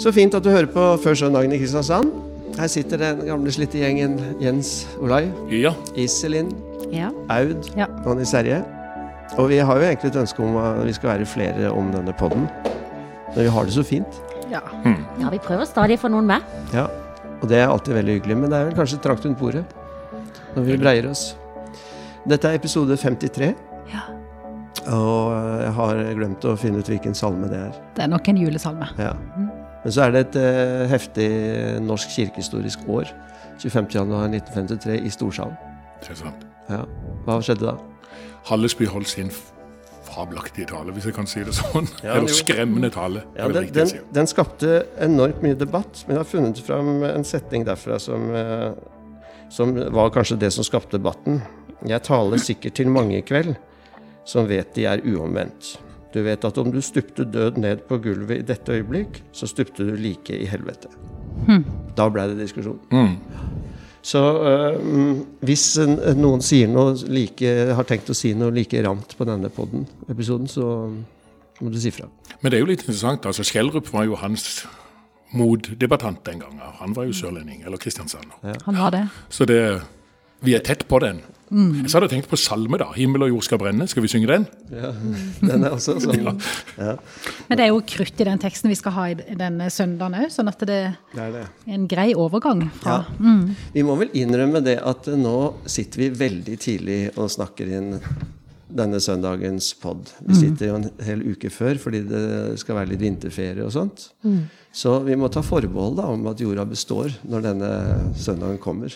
Så fint at du hører på Før søndagen i Kristiansand. Her sitter den gamle slitte gjengen Jens Olai, Ja. Iselin, Ja. Aud Ja. og Nils Terje. Og vi har jo egentlig et ønske om at vi skal være flere om denne podden. Men vi har det så fint. ja. Ja, vi prøver stadig å få noen med. Ja. Og det er alltid veldig hyggelig. Men det er vel kanskje trangt rundt bordet når vi breier oss. Dette er episode 53. Ja. Og jeg har glemt å finne ut hvilken salme det er. Det er nok en julesalme. Ja. Men så er det et eh, heftig norsk kirkehistorisk år. 25.1.1953 i Storsalen. Sant. Ja. Hva skjedde da? Hallesby holdt sin fabelaktige tale, hvis jeg kan si det sånn. Ja, Eller skremmende tale. Ja, den, den, den skapte enormt mye debatt, men jeg har funnet fram en setning derfra som, eh, som var kanskje det som skapte debatten. Jeg taler sikkert til mange i kveld som vet de er uomvendt. Du vet at om du stupte død ned på gulvet i dette øyeblikk, så stupte du like i helvete. Da ble det diskusjon. Mm. Så øh, hvis noen sier noe like, har tenkt å si noe like ramt på denne podden, episoden, så må du si fra. Men det er jo litt interessant. altså Skjellerup var jo hans motdebattant den gangen. Han var jo sørlending, eller kristiansander. Han var det. Så det, vi er tett på den. Jeg hadde tenkt på salme, da. 'Himmel og jord skal brenne'. Skal vi synge den? Ja, den er også sånn. Ja, Men det er jo krutt i den teksten vi skal ha i denne søndagen òg, sånn at det det er det. en grei overgang fra Ja. Vi må vel innrømme det at nå sitter vi veldig tidlig og snakker inn denne søndagens pod. Vi sitter jo en hel uke før fordi det skal være litt vinterferie og sånt. Så vi må ta forbehold da om at jorda består når denne søndagen kommer.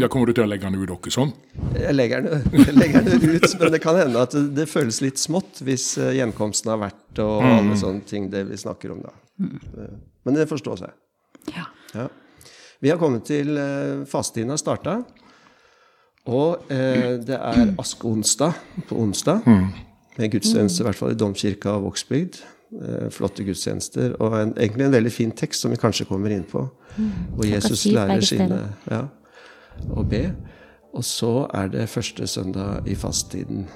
Ja, Kommer du til å legge den ut dere sånn? Jeg legger den, jeg legger den ut, men det kan hende at det, føles litt smått hvis eh, gjenkomsten har vært og alle sånne ting det vi snakker om da. Mm. Men det forstår seg. Ja. Ja. Vi har kommet til eh, fastetiden har starta. Og eh, det er askeonsdag på onsdag. Med gudstjeneste, i hvert fall i domkirka og Vågsbygd. Eh, flotte gudstjenester. Og en, egentlig en veldig fin tekst som vi kanskje kommer inn på. Hvor Jesus lærer sine ja, å be. Og så er det første søndag i fastetiden.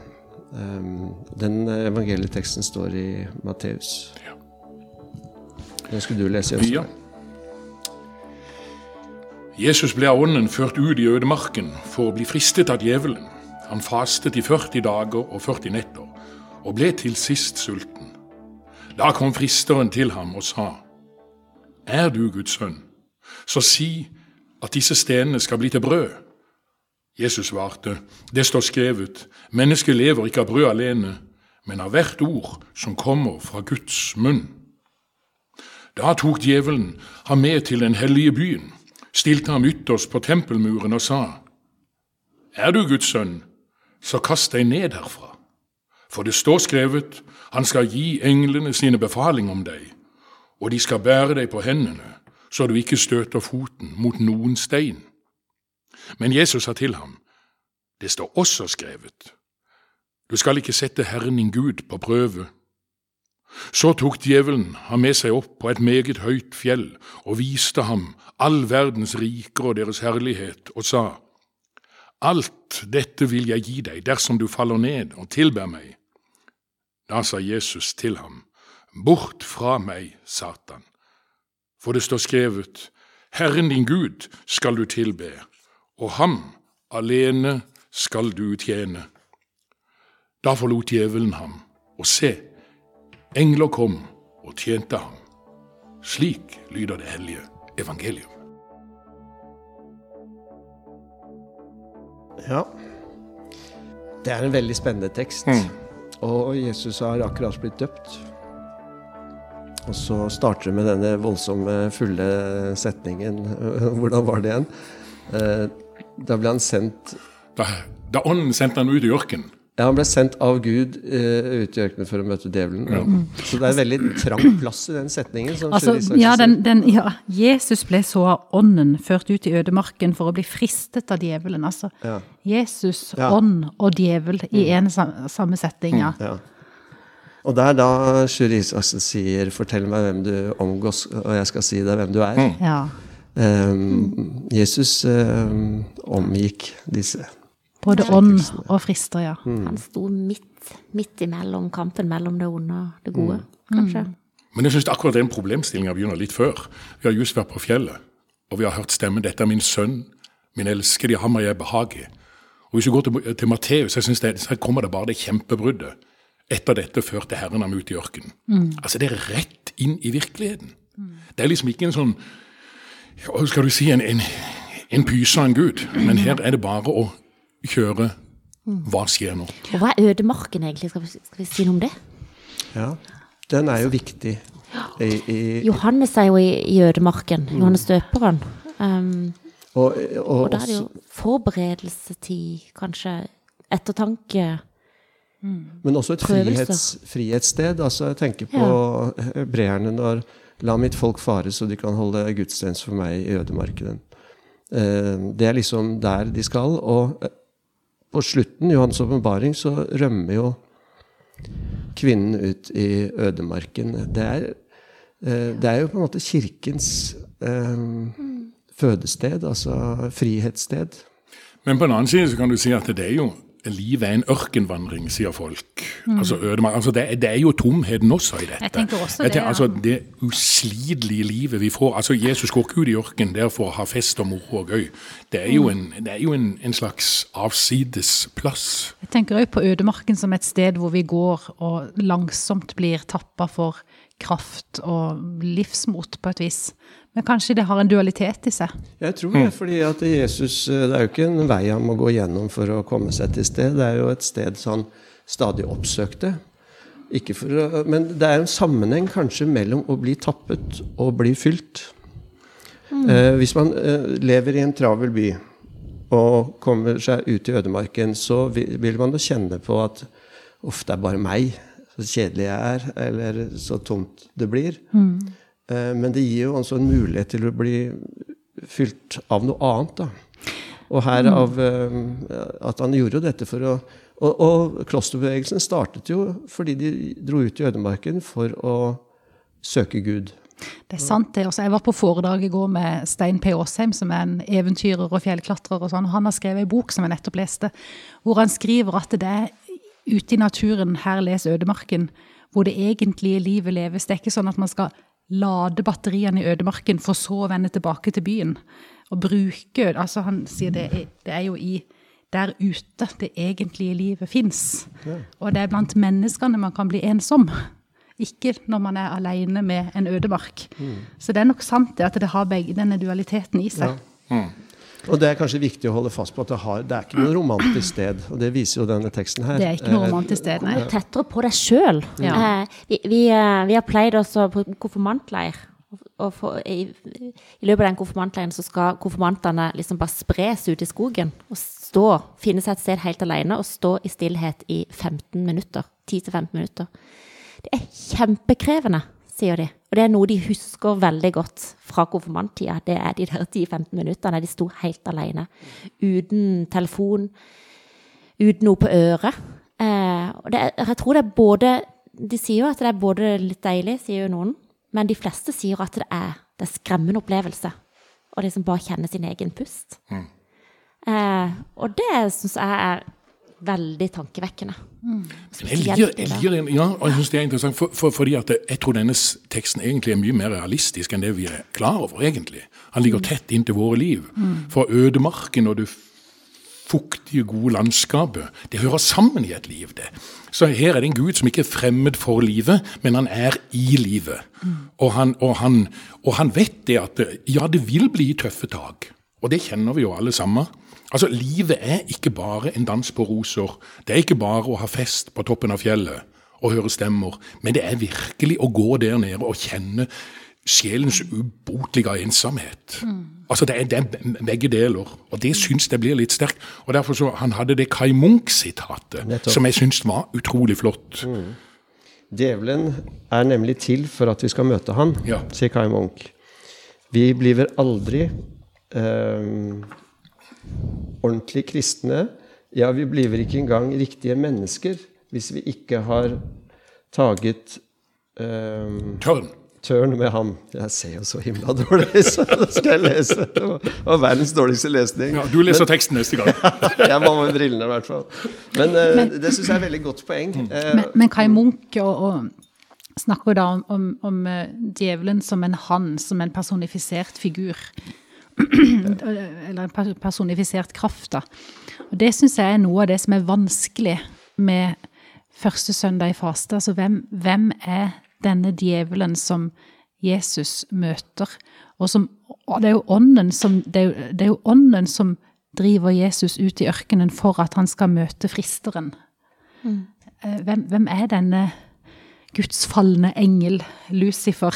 Um, den evangelieteksten står i Matteus. Ja. Den skulle du lese, Jens. Ja. Jesus ble av ånden ført ut i ødemarken for å bli fristet av djevelen. Han fastet i 40 dager og 40 netter, og ble til sist sulten. Da kom fristeren til ham og sa, Er du Guds sønn, så si at disse stenene skal bli til brød. Jesus svarte, Det står skrevet, mennesket lever ikke av brød alene, men av hvert ord som kommer fra Guds munn. Da tok djevelen ham med til den hellige byen, stilte ham ytterst på tempelmuren og sa, Er du Guds sønn, så kast deg ned herfra. For det står skrevet, han skal gi englene sine befaling om deg, og de skal bære deg på hendene, så du ikke støter foten mot noen stein. Men Jesus sa til ham, Det står også skrevet, Du skal ikke sette Herren din Gud på prøve. Så tok djevelen ham med seg opp på et meget høyt fjell og viste ham all verdens riker og deres herlighet, og sa, Alt dette vil jeg gi deg dersom du faller ned og tilber meg. Da sa Jesus til ham, Bort fra meg, Satan, for det står skrevet, Herren din Gud skal du tilbe, og ham alene skal du tjene. Da forlot djevelen ham, og se, Engler kom og tjente ham. Slik lyder det hellige evangelium. Ja. Det er en veldig spennende tekst. Og Jesus har akkurat blitt døpt. Og så starter du med denne voldsomme, fulle setningen. Hvordan var det igjen? Eh, Da ble han sendt Da, da ånden sendte han ut i ørkenen. Ja, han ble sendt av Gud uh, ut i ørkenen for å møte djevelen. Så det er en veldig trang plass i den setningen. Som Altså, ja, den, den, ja, Jesus ble så av ånden ført ut i ødemarken for å bli fristet av djevelen. Altså, Ja. Jesus, Ja. Mm. ånd og djevel i en sam- samme setning. Ja. Ja. Og det er da Sjur Isaksen sier 'fortell meg hvem du omgås, og jeg skal si deg hvem du er'. Ja. Um, Jesus um, omgikk disse. Både ånd og frister, ja. Mm. Han sto midt, midt imellom kampen mellom det onde og det gode, kanskje. Men jeg syns akkurat den problemstillinga begynner litt før. Vi har just vært på fjellet, og vi har hørt stemmen 'Dette er min sønn, min elskede, i ham har jeg behag i'. Og Hvis vi går til, til Matteus, så kommer det bare det kjempebruddet. Etter dette førte Herren ham ut i ørkenen. Mm. Altså, det er rett inn i virkeligheten. Mm. Det er liksom ikke en sånn hva skal du si, en, en, en pyse av en gud. Men her er det bare å kjøre. Hva skjer nå? Og Hva er ødemarken egentlig? Skal vi, skal vi si noe om det? Ja, den er jo viktig. I, i, Johannes er jo i, i ødemarken. Mm. Johannes døperen. Um, og, og, og, da er det jo forberedelsestid, kanskje. Ettertanke. Mm. Men også et frihets, frihetssted. Altså, jeg tenker på ja. hebreerne når La mitt folk fare, så de kan holde gudstjeneste for meg i ødemarkeden. Eh, det er liksom der de skal. Og eh, på slutten, Johans åpenbaring, så rømmer jo kvinnen ut i ødemarken. Det er, eh, det er jo på en måte kirkens fødested, altså frihetssted. Men på en annen side så kan du si at det er jo livet er en ørkenvandring, sier folk. Mm. Altså, altså det, det, er jo tomheten også i dette. Jeg tenker også det, tenker, altså, det uslidelige livet vi får. altså Jesus går ikke ut i ørkenen der for å ha fest og moro og gøy. Det er jo mm. en, det er jo en, en slags avsidesplass. Jeg tenker òg på ødemarken som et sted hvor vi går og langsomt blir tappa for kraft og livsmot på et vis. Men kanskje det har en dualitet i seg? Jeg tror det. fordi at Jesus, eh, Det er jo ikke en vei han må gå gjennom for å komme seg til sted. Det er jo et sted som han stadig oppsøkte. Å, men det er en sammenheng kanskje mellom å bli tappet og bli fylt. Mm. Eh, hvis man eh, lever i en travel by og kommer seg ut i ødemarken, så vil, vil man jo kjenne på at uff, det er bare meg. Så kjedelig jeg er, eller så tomt det blir. Mm. Eh, men det gir jo altså en mulighet til å bli fylt av noe annet. da. Og her mm. av eh, at han gjorde jo dette for å og, og, klosterbevegelsen startet jo fordi de dro ut i ødemarken for å søke Gud. Det er sant, det. Også. Jeg var på foredrag i går med Stein P. Aasheim, som er en eventyrer og fjellklatrer. og sånn. Han har skrevet en bok som jeg nettopp leste, hvor han skriver at det er ute i naturen, her les ødemarken, hvor det egentlige livet leves. Det er ikke sånn at man skal lade batteriene i ødemarken for så å vende tilbake til byen. Og bruke altså Han sier det er, det er jo i der ute det egentlige livet fins. Ja. Og det er blant menneskene man kan bli ensom. Ikke når man er alene med en ødemark. Mm. Så det er nok sant det at det har begge denne dualiteten i seg. Ja. Mm. Og det er kanskje viktig å holde fast på at det, har, det er ikke noe romantisk sted. Og det viser jo denne teksten her. Det er ikke noe romantisk sted, nei. Tettere på deg sjøl. Ja. Eh, vi, vi, eh, vi, har pleid oss på konfirmantleir. Og for, i, i, løpet av den konfirmantleiren så skal konfirmantene liksom bare spres ut i skogen. Og stå, finne seg et sted helt alene og stå i stillhet i 15 minutter. 10-15 minutter. Det er kjempekrevende sier de. Og det er noe de husker veldig godt fra konfirmanttida. Det er de der 10-15 minuttene de sto helt alene. Uten telefon, uten noe på øret. Eh, og det, jeg tror det er både De sier jo at det er både litt deilig, sier jo noen, men de fleste sier at det er, det er skremmende opplevelse. Og liksom bare kjenne sin egen pust. Mm. Eh, og det syns jeg er veldig tankevekkende. Mm. Jeg liker, jeg liker den, ja, og jeg synes det er interessant, for, for, fordi at jeg tror denne teksten egentlig er mye mer realistisk enn det vi er klar over. egentlig. Han ligger mm. tett inntil våre liv. Mm. Fra ødemarken og det fuktige, gode landskapet, det hører sammen i et liv. det. Så her er det en Gud som ikke er fremmed for livet, men han er i livet. Mm. Og, han, og, han, og han vet det at ja, det vil bli tøffe tak. Og det kjenner vi jo alle sammen. Altså, Livet er ikke bare en dans på roser. Det er ikke bare å ha fest på toppen av fjellet og høre stemmer. Men det er virkelig å gå der nede og kjenne sjelens ubotelige ensomhet. Mm. Altså, det er, det er, begge deler. Og det syns jeg blir litt sterkt. Og derfor så, Han hadde det Kai Munch-sitatet, som jeg syns var utrolig flott. Mm. Djevelen er nemlig til for at vi skal møte han, ja. sier Kai Munch. Vi blir aldri um, ordentlig kristne, ja, vi blir vel ikke engang riktige mennesker hvis vi ikke har taget um, Tørn. Tørn med ham. Jeg ser jo så himla dårlig, så da skal jeg lese. Det var verdens dårligste lesning. Ja, du leser men, teksten neste gang. jeg må med brillene, i hvert fall. Men, uh, men det syns jeg er et veldig godt poeng. Uh, men, men Kai Munch og, og snakker da om, om, om eh, djevelen som en han, som en personifisert figur. Eller en personifisert kraft, da. Og det syns jeg er noe av det som er vanskelig med første søndag i faste. Altså hvem, hvem er denne djevelen som Jesus møter? Og, som, og det, er som, det er jo, det er jo ånden som driver Jesus ut i ørkenen for at han skal møte fristeren. Mm. Eh, hvem, hvem, er denne gudsfalne engel, Lucifer?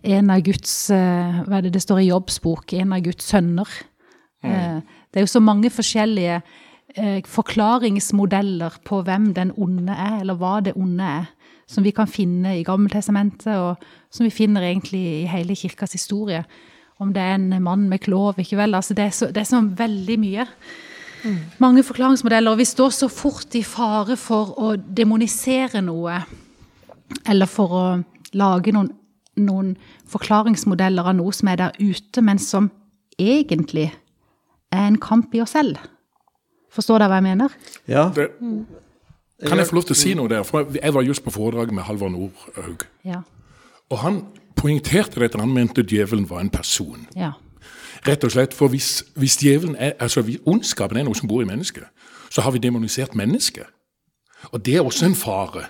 En av Guds eh, Hva er det det står i Jobbs bok? En av Guds sønner. Mm. Det er jo så mange forskjellige forklaringsmodeller på hvem den onde er, eller hva det onde er, som vi kan finne i Gammeltestamentet, og som vi finner egentlig i hele kirkas historie om det er en mann med klov, ikke vel. Altså det, er så, det er så veldig mye. Mm. Mange forklaringsmodeller. Og vi står så fort i fare for å demonisere noe. Eller for å lage noen, noen forklaringsmodeller av noe som er der ute, men som egentlig er en kamp i oss selv. Forstår dere hva jeg mener? Ja. Det, kan jeg få lov til å si noe der? For Jeg var just på foredrag med Halvor Nordhaug. Ja. Og han poengterte dette. Han mente djevelen var en person. Ja. Rett og slett, for hvis, hvis djevelen er, altså ondskapen er noe som bor i mennesket, så har vi demonisert mennesket. Og det er også en fare.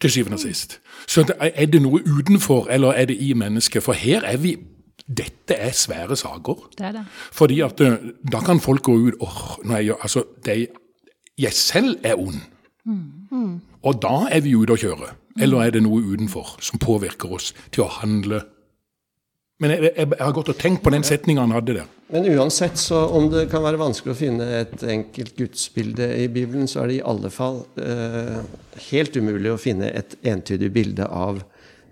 Til syvende og sist. Så er det noe utenfor, eller er det i mennesket? For her er vi Dette er svære saker. Det er det. Fordi at eh, da kan folk gå ut åh, nei, altså, de, jeg selv er ond. Mm. Mm. Og da er vi ute å kjøre. Eller er det noe utenfor som påvirker oss til å handle? Men jeg, jeg, jeg har gått og tenkt på den setninga han hadde der. Men uansett, så om det kan være vanskelig å finne et enkelt gudsbilde i Bibelen, så er det i alle fall eh, helt umulig å finne et entydig bilde av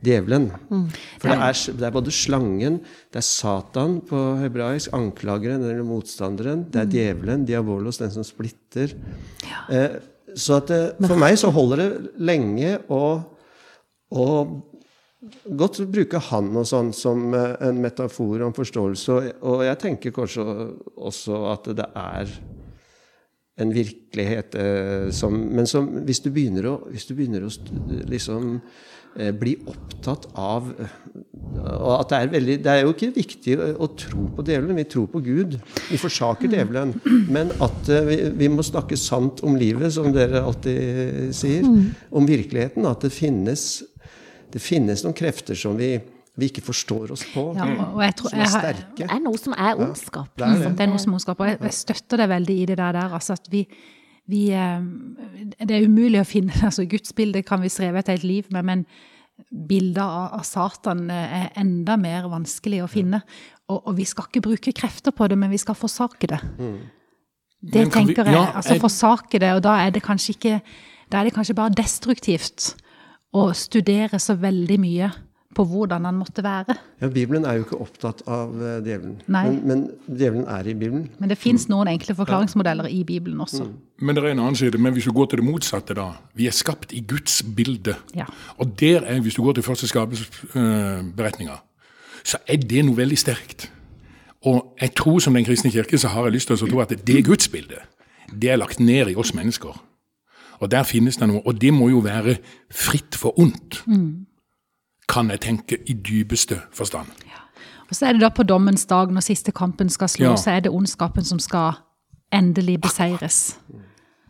djevelen. Mm. For det er, det er, både slangen, det er Satan på hebraisk, anklageren eller motstanderen, det er mm. djevelen, diabolos, den som splitter. Ja. Eh, så det, for meg så holder det lenge å, å godt bruke han og sånn som eh, en metafor om forståelse. Og jeg tenker kanskje også at det er en virkelighet eh, som Men som, hvis du begynner å, hvis du begynner å liksom Eh, bli opptatt av og at det er, veldig, det er jo ikke viktig å tro på djevelen. Vi tror på Gud. Vi forsaker djevelen. Men at eh, vi, vi, må snakke sant om livet, som dere alltid sier. Om virkeligheten. At det finnes, det finnes noen krefter som vi, vi ikke forstår oss på. Ja, tror, som er sterke. Det er noe som er ondskap. Ja, det, er det. det, er noe som er ondskap. Og jeg, jeg støtter deg veldig i det der. altså at vi vi, eh, det er umulig å finne altså Gudsbildet kan vi streve et liv med, men bilder av, Satan er enda mer vanskelig å finne. Og, og, vi skal ikke bruke krefter på det, men vi skal forsake det. Mm. Det tenker vi, ja, jeg. Altså forsake det, og da er det kanskje ikke Da er det kanskje bare destruktivt å studere så veldig mye på hvordan han måtte være. Ja, Bibelen er jo ikke opptatt av uh, djevelen, men, men, djevelen er i Bibelen. Men det fins noen enkle forklaringsmodeller i Bibelen også. Mm. Men det er en annen side. Men hvis du går til det motsatte, da. Vi er skapt i Guds bilde. Ja. Og der er, hvis du går til første skapelsesberetninga, uh, så er det noe veldig sterkt. Og jeg tror som Den kristne kirke så har jeg lyst til å tro at det gudsbildet, det er lagt ned i oss mennesker. Og der finnes det noe. Og det må jo være fritt for ondt. Mm kan jeg tenke, i dypeste forstand. Ja. Og Så er det da på dommens dag, når siste kampen skal slå, ja. så er det ondskapen som skal endelig beseires.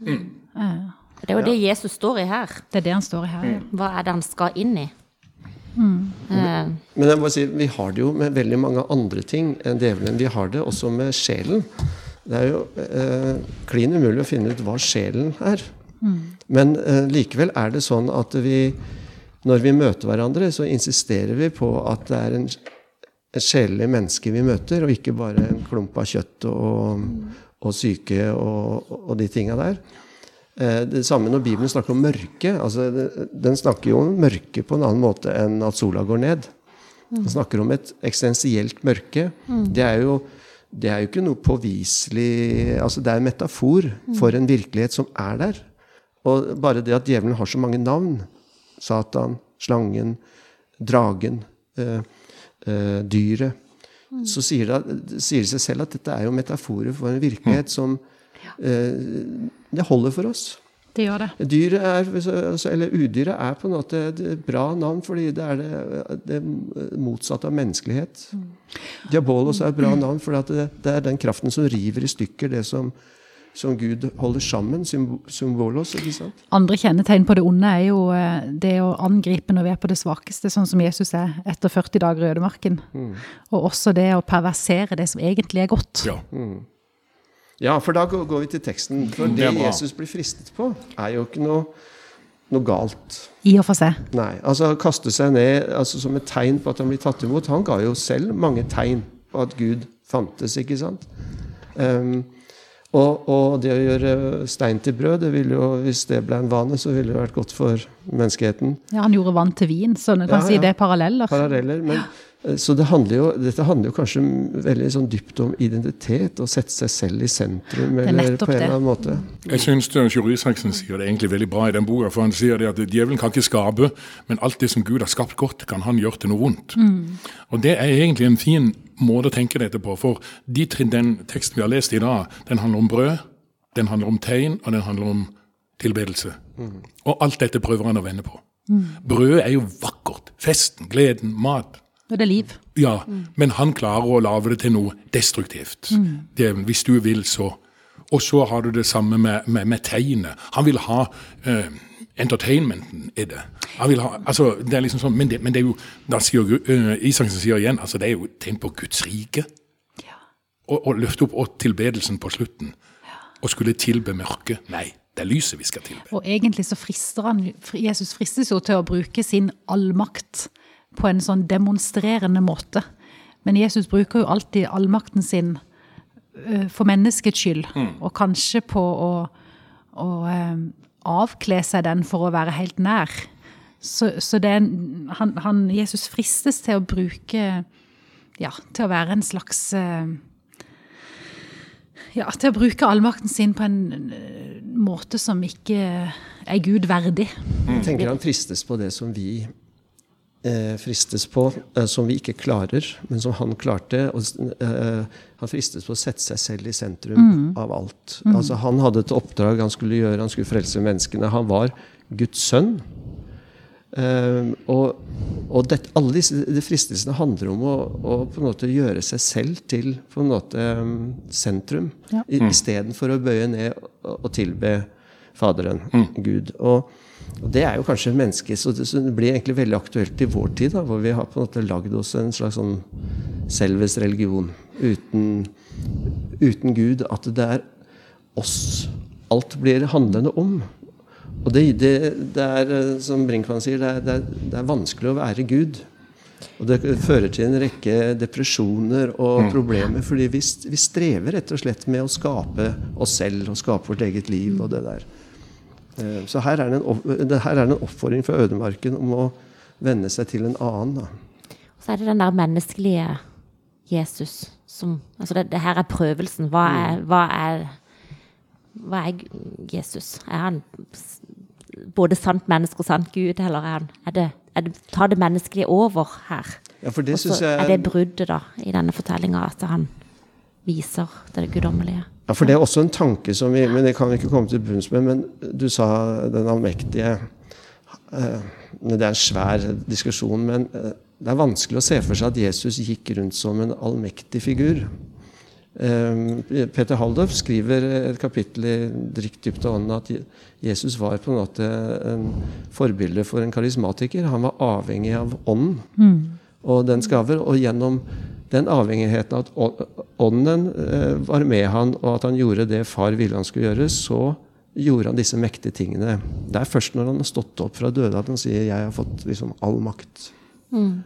Mm. Ja. Det er jo det Jesus står i her. Det er det han står i her. Mm. Hva er det han skal inn i? Mm. Men, men jeg må si, vi har det jo med veldig mange andre ting enn djevelen. Vi har det også med sjelen. Det er jo eh, klin umulig å finne ut hva sjelen er. Mm. Men eh, likevel er det sånn at vi når vi møter hverandre, så insisterer vi på at det er en, et sjelelig menneske vi møter, og ikke bare en klump av kjøtt og, og syke og, og de tinga der. Eh, det samme når Bibelen snakker om mørke. Altså, den snakker jo om mørke på en annen måte enn at sola går ned. Den snakker om et eksistensielt mørke. Det er jo det er jo ikke noe påviselig altså Det er en metafor for en virkelighet som er der. Og bare det at djevelen har så mange navn, Satan, slangen, dragen, eh, eh, dyret. Mm. Så sier det, sier det, seg selv at dette er jo metaforer for en virkelighet mm. som eh, Det holder for oss. Det gjør det. Dyret er, altså, eller udyret er på en måte et bra navn, fordi det er det, det motsatte av menneskelighet. Mm. Diabolos er et bra navn, for det, det, er den kraften som river i stykker det som, som Gud holder sammen. Symbolos. ikke sant? Andre kjennetegn på det onde er jo eh, det å angripe når vi er på det svakeste, sånn som Jesus er etter 40 dager i ødemarken. Mm. Og også det å perversere det som egentlig er godt. Ja. Mm. Ja, for da går vi til teksten. For det, det Jesus blir fristet på, er jo ikke noe, noe galt. I og for seg. Nei. altså Kaste seg ned altså, som et tegn på at han blir tatt imot. Han ga jo selv mange tegn på at Gud fantes, ikke sant? Um, og, og, det å gjøre stein til brød, det ville jo, hvis det ble en vane, så ville det vært godt for menneskeheten. Ja, Han gjorde vann til vin, så du kan ja, si det er paralleller. Paralleller, men Eh, så det handler jo, dette handler jo kanskje veldig sånn dypt om identitet, å sette seg selv i sentrum. eller på en eller annen måte. Jeg syns Sjur Isaksen sier det egentlig veldig bra i den boka. For han sier det at djevelen kan ikke skape, men alt det som Gud har skapt godt, kan han gjøre til noe vondt. Mm. Og det er egentlig en fin måte å tenke dette på. For de, den teksten vi har lest i dag, den handler om brød, den handler om tegn, og den handler om tilbedelse. Mm. Og alt dette prøver han å vende på. Mm. Brødet er jo vakkert. Festen, gleden, mat. Og det er liv. Ja, mm. men han klarer å lage det til noe destruktivt. Mm. Det, hvis du vil, så. Og så har du det samme med, med, med tegnet. Han vil ha uh, entertainmenten i det. Ha, altså, det er liksom sånn, men det, men det er jo da sier uh, Isaksen sier igjen, altså det er jo tegn på Guds rike. Ja. Å løfte opp og tilbedelsen på slutten. Ja. Og skulle tilbe mørket. Nei. Det er lyset vi skal tilbe. Og egentlig så frister han, Jesus fristes jo til å bruke sin allmakt på en sånn demonstrerende måte. Men Jesus bruker jo alltid allmakten sin for menneskets skyld, mm. og kanskje på å, å avkle seg den for å være helt nær. Så, så en, han, han, Jesus fristes til å bruke Ja, til å være en slags ja, til å bruke allmakten sin på en måte som ikke er Gud verdig. Jeg tenker han fristes på det som vi eh, fristes på, eh, som vi ikke klarer, men som han klarte. Og, eh, han fristes på å sette seg selv i sentrum mm. av alt. Mm. Altså, han hadde et oppdrag han skulle gjøre, han skulle frelse menneskene. Han var Guds sønn. Uh, og, og det, alle disse de fristelsene handler om å, å, på en måte gjøre seg selv til på en måte um, sentrum, ja. mm. istedenfor å bøye ned og, og tilbe Faderen, mm. Gud. Og, og Det er jo kanskje mennesket, så det, så det, blir egentlig veldig aktuelt i vår tid, da, hvor vi har på en måte lagd oss en slags sånn selves religion uten, uten Gud. At det er oss alt blir handlende om. Og det, det, det er, som Brinkmann sier, det er, det er, vanskelig å være Gud. Og det fører til en rekke depresjoner og mm. problemer. Fordi vi, vi strever rett og slett med å skape oss selv og skape vårt eget liv. og det der. Eh, så her er, det en, her er det en oppfordring fra ødemarken om å venne seg til en annen. Da. Så er det den der menneskelige Jesus som Altså det, det her er prøvelsen. Hva er, mm. hva er, hva er Jesus? Er han både sant menneske og sant Gud, eller er han er det, er det, Tar det menneskelige over her? Ja, for det Også, jeg... Er det bruddet da, i denne fortellinga, at han viser det guddommelige? Ja, for det er også en tanke som vi Men det kan vi ikke komme til bunns med. Men du sa den allmektige eh, Det er en svær diskusjon, men eh, det er vanskelig å se for seg at Jesus gikk rundt som en allmektig figur. Eh, Peter Haldorf skriver et kapittel i 'Drikk dypt av ånden' at Jesus var på en måte en forbilde for en karismatiker. Han var avhengig av ånden mm. og dens gaver. Og gjennom den avhengigheten av at ånden eh, var med han, og at han gjorde det far ville han skulle gjøre, så gjorde han disse mektige tingene. Det er først når han har stått opp fra døde at han sier 'jeg har fått liksom all makt'. Mm.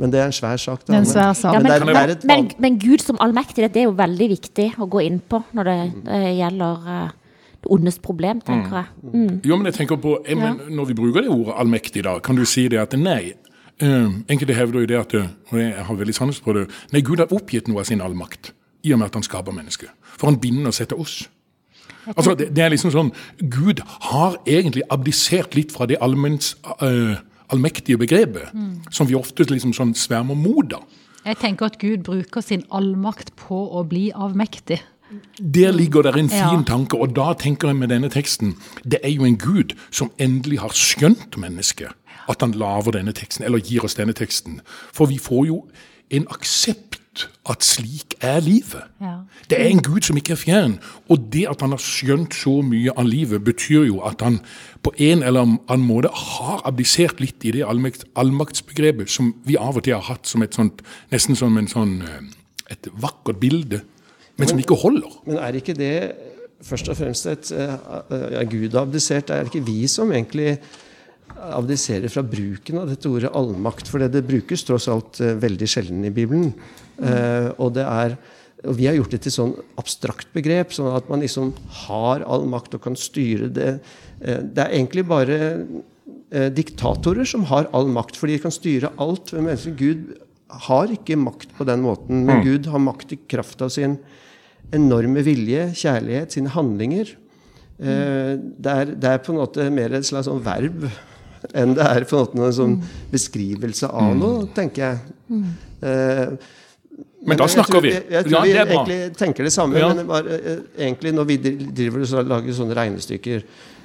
Men det er en svær sak. Da. En svær sak. Ja, men, men, men, men, Gud som allmektig, det er jo veldig viktig å gå inn på når det, uh, gjelder uh, det ondes problem, tenker jeg. Mm. Jo, men jeg tenker på, jeg, Når vi bruker det ordet allmektig, da, kan du si det at nei, enkelte hevder jo det at og jeg har veldig sans på det, nei, Gud har oppgitt noe av sin allmakt i og med at han skaper mennesket. For han binder og setter oss. Altså, det, det, er liksom sånn, Gud har egentlig abdisert litt fra det allmenns, uh, allmektige begrepet, mm. som vi ofte liksom sånn svermer mot. Jeg tenker at Gud bruker sin allmakt på å bli avmektig. Der ligger det en fin Ja. tanke, og da tenker jeg med denne teksten Det er jo en Gud som endelig har skjønt mennesket. At han lager denne teksten, eller gir oss denne teksten. For vi får jo en aksept at slik er livet. Ja. Det er en Gud som ikke er fjern. Og det at han har skjønt så mye av livet, betyr jo at han på en eller annen måte har abdisert litt i det allmakt, allmaktsbegrepet som vi av og til har hatt som et sånt, nesten som en sånn, eh, et vakkert bilde, men som ikke holder. Men er ikke det først og fremst et eh, ja, Gud har abdisert? Er det ikke vi som egentlig abdiserer fra bruken av dette ordet allmakt? For det, det brukes tross alt eh, veldig sjelden i Bibelen. Eh, og det er og Vi har gjort det til sånn abstrakt begrep, sånn at man liksom har all makt og kan styre det. Eh, det er egentlig bare diktatorer som har all makt, for de kan styre alt. Men mennesker, Gud har ikke makt på den måten, men Gud har makt i kraft av sin enorme vilje, kjærlighet, sine handlinger. Det, er, det er på en måte mer et slags sånn verb enn det er på en måte en sånn beskrivelse av noe, tenker jeg. Eh, Men da jeg snakker tror, vi. Jeg, jeg tror Ja, vi det er bra. egentlig tenker det samme, Ja. men bare, eh, egentlig når vi driver og lager sånne regnestykker,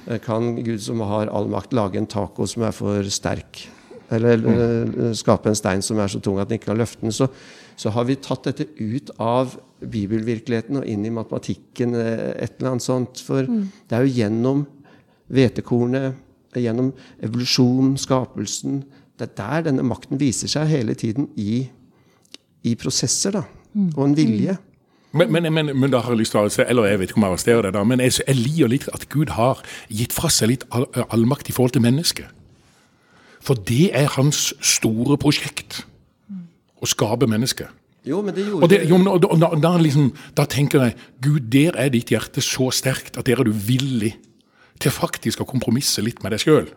eh, kan Gud som har all makt, lage en taco som er for sterk? Eller eh, skape en stein som er så tung at den ikke kan løfte den? Så, så har vi tatt dette ut av bibelvirkeligheten og inn i matematikken, eh, et eller annet sånt. For det er jo gjennom hvetekornet, gjennom evolusjon, skapelsen Det er der denne makten viser seg hele tiden i, i prosesser, da. Og en vilje. Men, men, men, men da har jeg lyst til å se, eller jeg vet ikke om jeg arresterer det, da, men jeg, jeg liker litt at Gud har gitt fra seg litt all, allmakt i forhold til mennesket. For det er hans store prosjekt. Å skape mennesket. Jo, men det Og, gjorde det, jo, og, og da, da, liksom, da tenker jeg Gud, der er ditt hjerte så sterkt at der er du villig til faktisk å kompromisse litt med deg sjøl.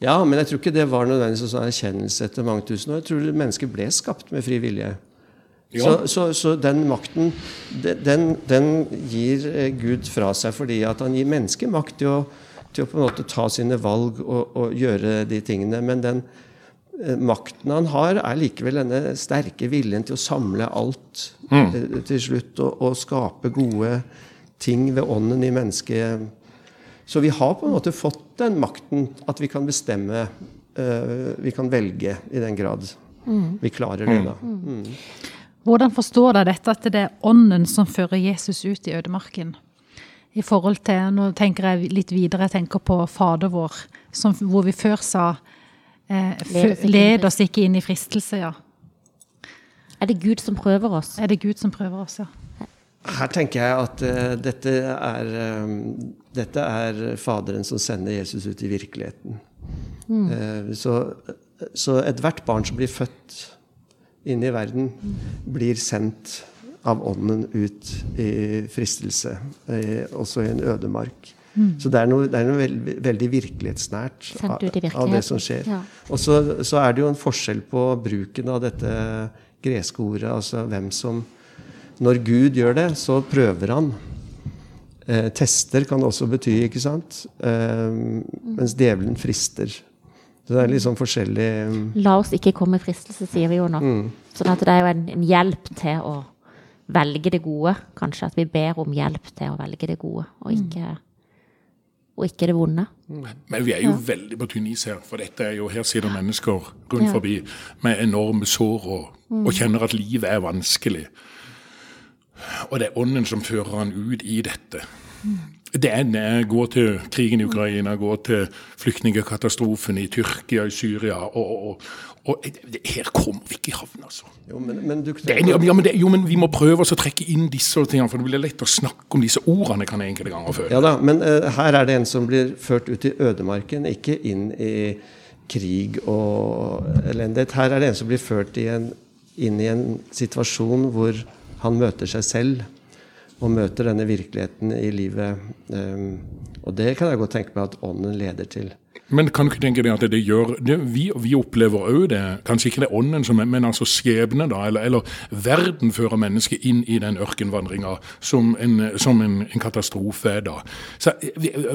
Ja, men jeg tror ikke det var nødvendigvis en sånn erkjennelse etter mange tusen år. Jeg tror mennesket ble skapt med fri vilje. Ja. Så, så, så den makten, den, den gir eh, Gud fra seg fordi at han gir mennesket makt til å, til å på en måte ta sine valg og, og gjøre de tingene. Men den eh, makten han har, er likevel denne sterke viljen til å samle alt mm. til slutt og, og skape gode ting ved ånden i mennesket. Så vi har på en måte fått den makten at vi kan bestemme, eh, vi kan velge i den grad vi klarer det. da. Hvordan forstår dere dette at det er ånden som fører Jesus ut i ødemarken? I forhold til, Nå tenker jeg litt videre, jeg tenker på Fader vår, som, hvor vi før sa eh, Led oss ikke inn i Led oss ikke inn i fristelse, ja. Er det Gud som prøver oss? Er det Gud som prøver oss, ja? Her tenker jeg at uh, dette, er, um, dette er Faderen som sender Jesus ut i virkeligheten. Eh, så, så ethvert barn som blir født inn i verden, blir sendt av Ånden ut i fristelse, eh, også i en ødemark. Så det er noe, det er noe veldig, veldig virkelighetsnært av, av det som skjer. ja. Og så, så er det jo en forskjell på bruken av dette greske ordet, altså hvem som Når Gud gjør det, så prøver han. Eh, tester kan det også bety, ikke sant? Eh, mens djevelen frister. Så det er litt sånn forskjellig La oss ikke komme i fristelse, sier vi jo nå. Mm. Sånn at det er jo en, en hjelp til å velge det gode. Kanskje at vi ber om hjelp til å velge det gode, og ikke, og ikke det vonde. Men vi er jo veldig på tynn is her, for dette er jo, her sitter mennesker rundt Ja. forbi med enorme sår og, og kjenner at livet er vanskelig. Og det er ånden som fører han ut i dette. Det er, det er gå til krigen i Ukraina, gå til flyktningkatastrofen i Tyrkia, i Syria og, og, og, Her kommer vi ikke i havn, altså. Jo, men, men du Det ja, men det, jo, men vi må prøve oss å trekke inn disse tingene, for det blir lett å snakke om disse ordene kan jeg enkelte ganger føle. Ja da, men uh, her er det en som blir ført ut i ødemarken, ikke inn i krig og elendighet. Her er det en som blir ført i en, inn i en situasjon hvor han møter seg selv og møter denne virkeligheten i livet. Um, og det kan jeg godt tenke meg at ånden leder til. Men kan du ikke tenke deg at det gjør det, vi, vi, opplever òg det, kanskje ikke det ånden som er, men altså skjebne, da, eller, eller verden fører mennesket inn i den ørkenvandringa som en, som en, en katastrofe er da. Så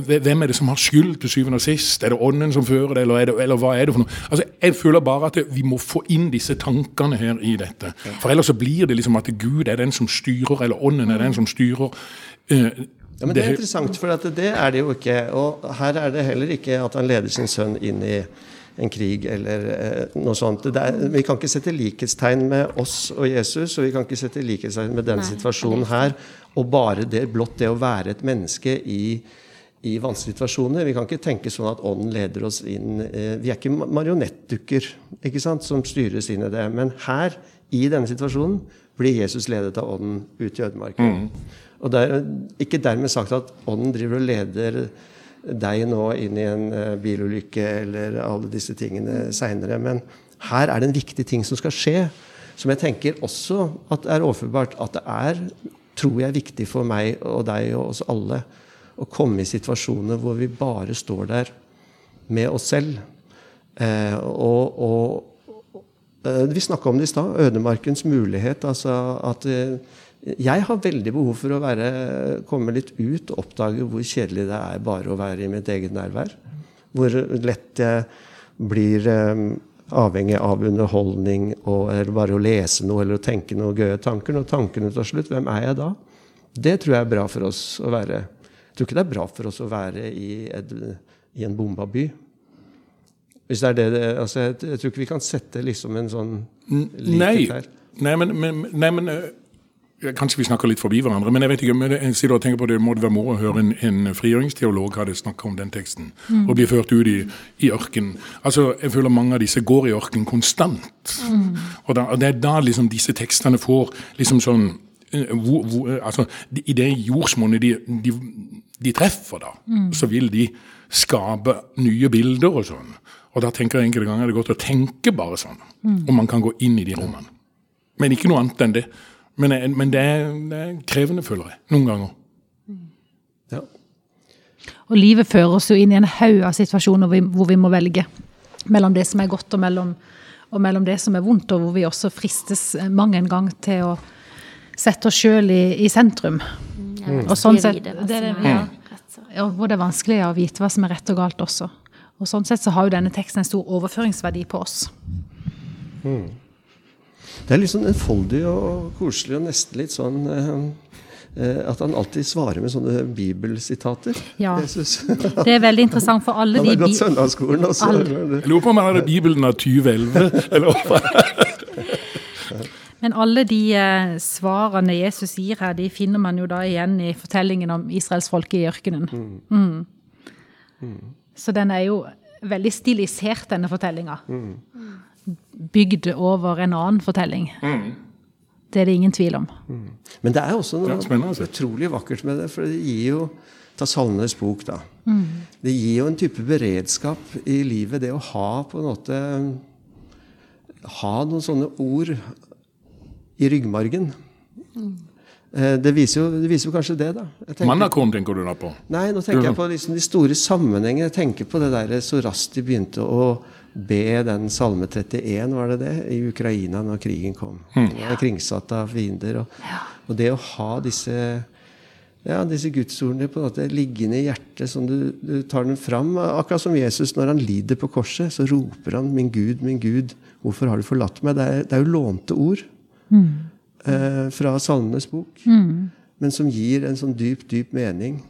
Hvem er det som har skyld til syvende og sist? Er det ånden som fører det, eller, det, eller hva er det for noe? Altså, Jeg føler bare at vi må få inn disse tankene her i dette. For ellers så blir det liksom at Gud er den som styrer, eller ånden er den som styrer. Uh, ja, men Det er interessant, for det er det jo ikke. Og her er det heller ikke at han leder sin sønn inn i en krig eller eh, noe sånt. Er, vi kan ikke sette likhetstegn med oss og Jesus, og vi kan ikke sette likhetstegn med denne Nei, situasjonen her. Og bare det, blott det å være et menneske i, i vanskelige situasjoner. Vi kan ikke tenke sånn at ånden leder oss inn eh, Vi er ikke marionettdukker ikke sant, som styres inn i det. Men her, i denne situasjonen, blir Jesus ledet av ånden ut i ødemarken. Mm. Og det er ikke dermed sagt at ånden driver og leder deg nå inn i en uh, bilulykke eller alle disse tingene seinere. Men her er det en viktig ting som skal skje, som jeg tenker også at er overførbart. At det er, tror jeg, viktig for meg og deg og oss alle å komme i situasjoner hvor vi bare står der med oss selv. Eh, og, og eh, Vi snakka om det i stad. Ødemarkens mulighet. altså at eh, jeg har veldig behov for å være, komme litt ut og oppdage hvor kjedelig det er bare å være i mitt eget nærvær. Hvor lett jeg blir um, avhengig av underholdning og, eller bare å lese noe eller å tenke noen gøye tanker. Når tankene tar slutt, hvem er jeg da? Det tror jeg er bra for oss å være. Jeg tror ikke det er bra for oss å være i, et, i en bomba by. Hvis det er det, altså jeg, jeg, tror ikke vi kan sette liksom en sånn likhet her. Nei, men, men, nei, men Kanskje vi snakker litt forbi hverandre, men jeg vet ikke, men jeg sitter og tenker på det må det være moro å høre en, en frigjøringsteolog hadde snakka om den teksten, mm. og bli ført ut i, i ørken. Altså, Jeg føler mange av disse går i ørken konstant. Mm. Og, da, og, det er da liksom disse tekstene får liksom sånn eh, hvor, hvor, eh, altså, I det jordsmonnet de, de, de, treffer, da, mm. så vil de skape nye bilder og sånn. Og da tenker jeg enkelte ganger er det godt å tenke bare sånn. Mm. Og man kan gå inn i de rommene. Men ikke noe annet enn det. Men, eh, men det, er, det, er, krevende, føler jeg. Noen ganger. Ja. Og livet fører oss jo inn i en haug av situasjoner hvor vi, hvor vi, må velge mellom det som er godt, og mellom, og mellom, det som er vondt, og hvor vi også fristes mang en gang til å sette oss sjøl i, i, sentrum. Mm. Og sånn sett, det, det, ja, ja, hvor det er vanskelig å vite hva som er rett og galt også. Og sånn sett så har jo denne teksten en stor overføringsverdi på oss. Mm. Det er litt sånn enfoldig og koselig og nesten litt sånn eh, eh, at han alltid svarer med sånne bibelsitater. Ja, Det er veldig interessant for alle de Han har gått søndagsskolen også. Jeg lurer på om han hadde Bibelen av 2011, eller Men alle de eh, svarene Jesus gir her, de finner man jo da igjen i fortellingen om israelsfolket i ørkenen. Mm. Mm. Mm. Så den er jo veldig stilisert, denne fortellinga. Mm bygd over en annen fortelling. Mm. Det er det ingen tvil om. Mm. Men det er også noe ja, utrolig vakkert med det. For det gir jo Ta Salmenes bok, da. Mm. Det gir jo en type beredskap i livet, det å ha på en måte Ha noen sånne ord i ryggmargen. Mm. Eh, det viser, jo, det viser, jo, kanskje det, da. Mannakorn tenker du da på? Nei, nå tenker jeg på liksom de store sammenhengene. Jeg tenker på det der så raskt de begynte å be den Salme 31, var det det, i Ukraina når krigen kom. Mm. Ja. Kringsatt av fiender. Og, ja. og, det å ha disse ja, disse gudsordene på en måte liggende i hjertet, sånn du, du, tar dem fram. Akkurat som Jesus, når han lider på korset, så roper han 'Min Gud, min Gud, hvorfor har du forlatt meg?' Det er, det er jo lånte ord mm. eh, fra Salmenes bok, mm. men som gir en sånn dyp, dyp mening.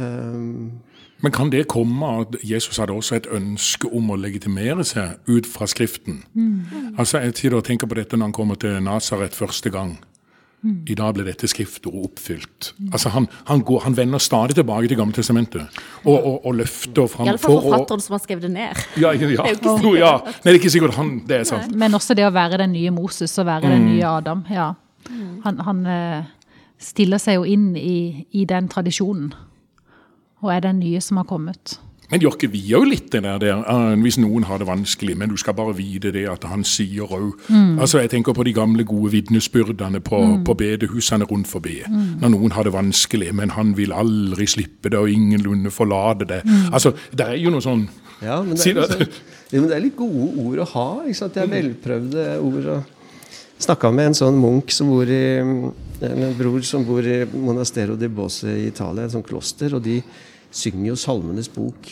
Um, men kan det komme at Jesus hadde også et ønske om å legitimere seg ut fra Skriften? Mm. Altså Jeg sitter og tenker på dette når han kommer til Nasaret første gang. Mm. I dag ble dette skriftordet oppfylt. Mm. Altså han, han, går, han, vender stadig tilbake til Gammeltestamentet og, og, og løfter fram Iallfall forfatteren som har skrevet det ned. Ja, ja. det er jo ikke ja. Nei, det er ikke sikkert han det er sant. Men også det å være den nye Moses og være den mm. nye Adam. ja. Han, han eh, stiller seg jo inn i, i den tradisjonen og er den nye som har kommet. Men gjør ikke vi òg litt det der, uh, hvis noen har det vanskelig, men du skal bare vite det at han sier òg mm. Altså, Jeg tenker på de gamle, gode vitnesbyrdene på, mm. på bedehusene rundt forbi. Mm. Når noen har det vanskelig, men han vil aldri slippe det, og ingenlunde forlate det. Mm. Altså, Det er jo noe sånn Ja, men det er, liksom, jo, men det er litt gode ord å ha. Ikke sant? Det er velprøvde ord. å snakka med en sånn munk som bor i en bror som bor i Monastero di Bose i Italia, et sånt kloster, og de synger jo Salmenes bok.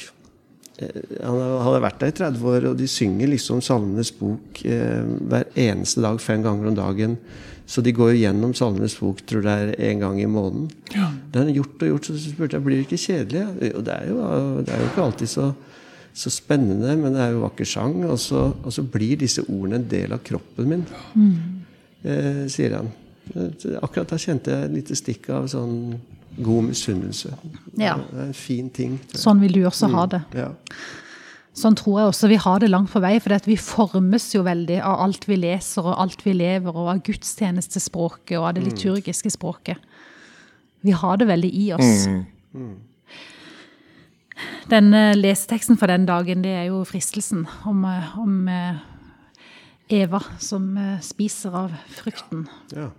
Eh, Han har- vært der i 30 år, og de synger liksom Salmenes bok eh, hver eneste dag, fem ganger om dagen. Så de går jo gjennom Salmenes bok, tror det er en gang i måneden. Det har han gjort og gjort, så spurte jeg blir det ikke kjedelig. Og det er jo, det er jo ikke alltid så, så spennende, men det er jo vakker sang. Og så, og så blir disse ordene en del av kroppen min, eh, sier han. Akkurat da kjente jeg et lite stikk av sånn god misunnelse. Ja. Det er en fin ting. Sånn vil du også ha det. Ja. Sånn tror jeg også vi har det langt på vei, for vi formes jo veldig av alt vi leser og alt vi lever, og av gudstjenestespråket og av det liturgiske språket. Vi har det veldig i oss. Den eh, leseteksten for den dagen, det er jo fristelsen om, eh, om eh, Eva som spiser av frukten. Ja.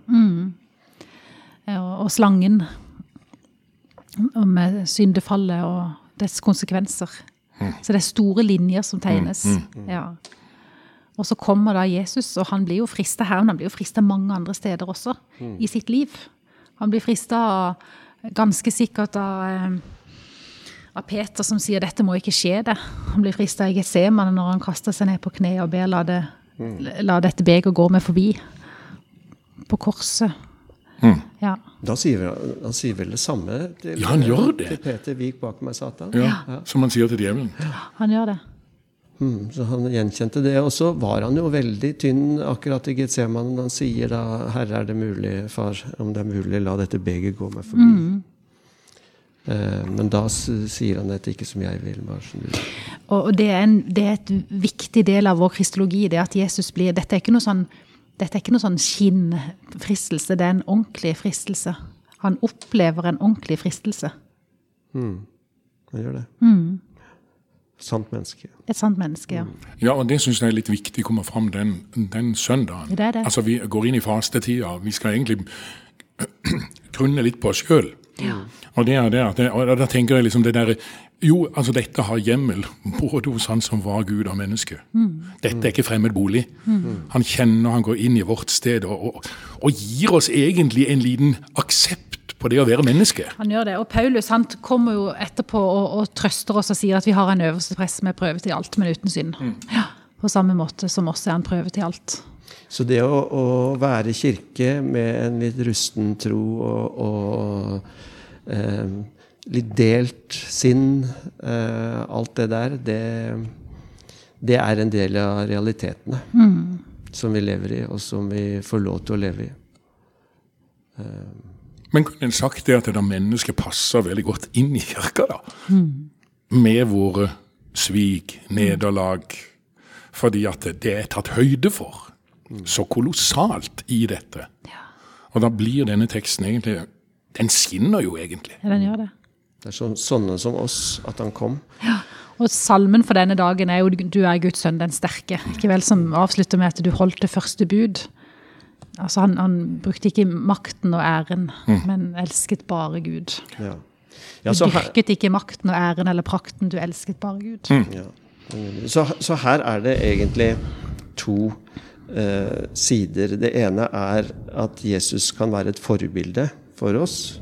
Eh, og, og slangen om eh, syndefallet og dets konsekvenser. Så det er store linjer som tegnes. Ja. Og så kommer da Jesus, og han blir jo frista her, men han blir jo frista mange andre steder også i sitt liv. Han blir frista ganske sikkert av, eh, av Peter som sier 'dette må ikke skje'. det. Han blir frista i Getsemane når han kaster seg ned på kne og ber la, det, la dette beger gå meg forbi. På korset. Ja. Da sier han, han sier vel det samme til, Ja, han gjør det. til Peter Vik bak meg, Satan? Ja, Som han sier til djevelen. Han gjør det. Mm, så han gjenkjente det. Og så var han jo veldig tynn akkurat i Getsemanen. Han sier da 'Herre, er det mulig, far, om det er mulig, la dette begeret gå meg forbi'. Eh, men da sier han dette ikke som jeg vil, bare som du vil. Og og det er, en, det er et viktig del av vår kristologi, det at Jesus blir Dette er ikke noe sånn, dette er ikke noe sånn skinnfristelse, det er en ordentlig fristelse. Han opplever en ordentlig fristelse. Han gjør det. Sant menneske. Et sant menneske, ja. Ja, og det syns jeg er litt viktig kommer fram den, den søndagen. Det er det. Altså, Vi går inn i fastetida. Vi skal egentlig grunne litt på oss sjøl. Og, det er det at det, og da tenker jeg liksom det derre Jo, altså dette har hjemmel både hos han som var Gud og menneske. Dette er ikke fremmed bolig. Han kjenner, han går inn i vårt sted og, og, og gir oss egentlig en liten aksept på det å være menneske. Han gjør det. Og Paulus han kommer jo etterpå og, og trøster oss og sier at vi har en øverste prest som er prøve til alt, men uten synd. Ja, på samme måte som oss er han prøve til alt. Så det å, å være kirke med en litt rusten tro og, og eh, litt delt sinn, eh, alt det der, det, det er en del av realitetene som vi lever i, og som vi får lov til å leve i. Men kunne en sagt det at det mennesket passer veldig godt inn i kirka, da? Med våre svik, nederlag. Fordi at det er tatt høyde for så kolossalt i dette. Og da blir denne teksten egentlig Den skinner jo egentlig. Ja, den gjør det. Det er sånn, sånne som oss at han kom. Ja. Og salmen for denne dagen er jo 'Du er Guds sønn, den sterke'. Ikke vel som avslutter med at du holdt det første bud. Altså han, han brukte ikke makten og æren, men elsket bare Gud. Ja. Du Ja, så, her, dyrket ikke makten og æren eller prakten, du elsket bare Gud. ja. så, så her er det egentlig to eh, sider. Det ene er at Jesus kan være et forbilde for oss.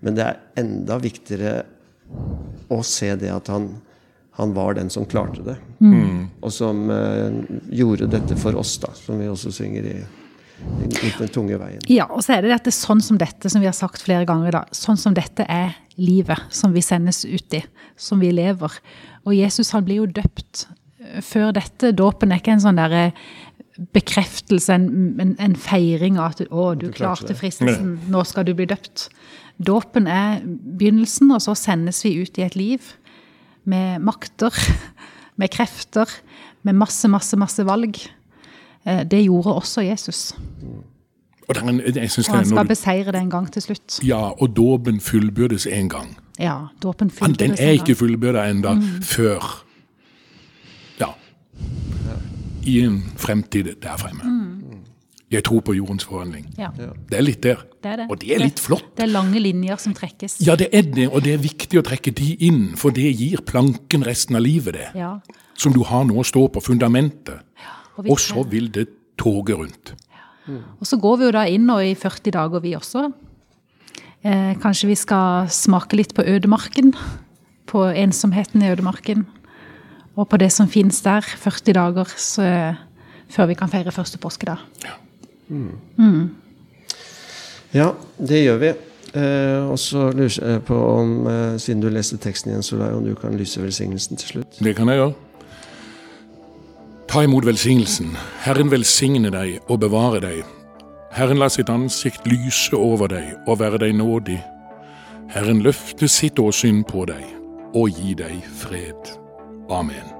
Men det er enda viktigere å se det at han, han var den som klarte det. Og som eh, gjorde dette for oss, da, som vi også synger i, Den tunge veien. Ja, og så er det dette sånn som dette, som vi har sagt flere ganger da. Sånn som dette er livet som vi sendes ut i, som vi lever. Og Jesus han blir jo døpt eh, før dette. Dåpen er ikke en sånn derre bekreftelse, en, en, en feiring av at å, du, Du klarte klarte fristelsen, nå skal du bli døpt. Dåpen er begynnelsen, og så sendes vi ut i et liv med makter, med krefter, med masse, masse, masse valg. Eh, Det gjorde også Jesus. Og det er jeg synes Og han skal beseire det en gang til slutt. ja, og dåpen fullbyrdes en gang. Ja, dåpen fullbyrdes en gang. den er ikke fullbyrda ennå, enda før Ja. I en fremtid der fremme. Jeg tror på jordens forvandling. Ja, Det er litt der. det er det. Og det er litt flott. Det er lange linjer som trekkes. Ja, det er det, og det er viktig å trekke de inn, for det gir planken resten av livet, det. Ja. Som du har nå å stå på, fundamentet. Og, Og så vil det toge rundt. og så går vi jo da inn nå i 40 dager, vi også. Eh, kanskje vi skal smake litt på ødemarken. På ensomheten i ødemarken. Og på det som finnes der. 40 dager så, før vi kan feire første påskedag. Ja, det gjør vi. Eh, og så lurer jeg på om, eh, siden du leste teksten igjen, Solveig, om du kan lyse velsignelsen til slutt? Det kan jeg gjøre. Ta imot velsignelsen. Herren velsigne deg og bevare deg. Herren la sitt ansikt lyse over deg og være deg nådig. Herren løfte sitt åsyn på deg og gi deg fred. Amen.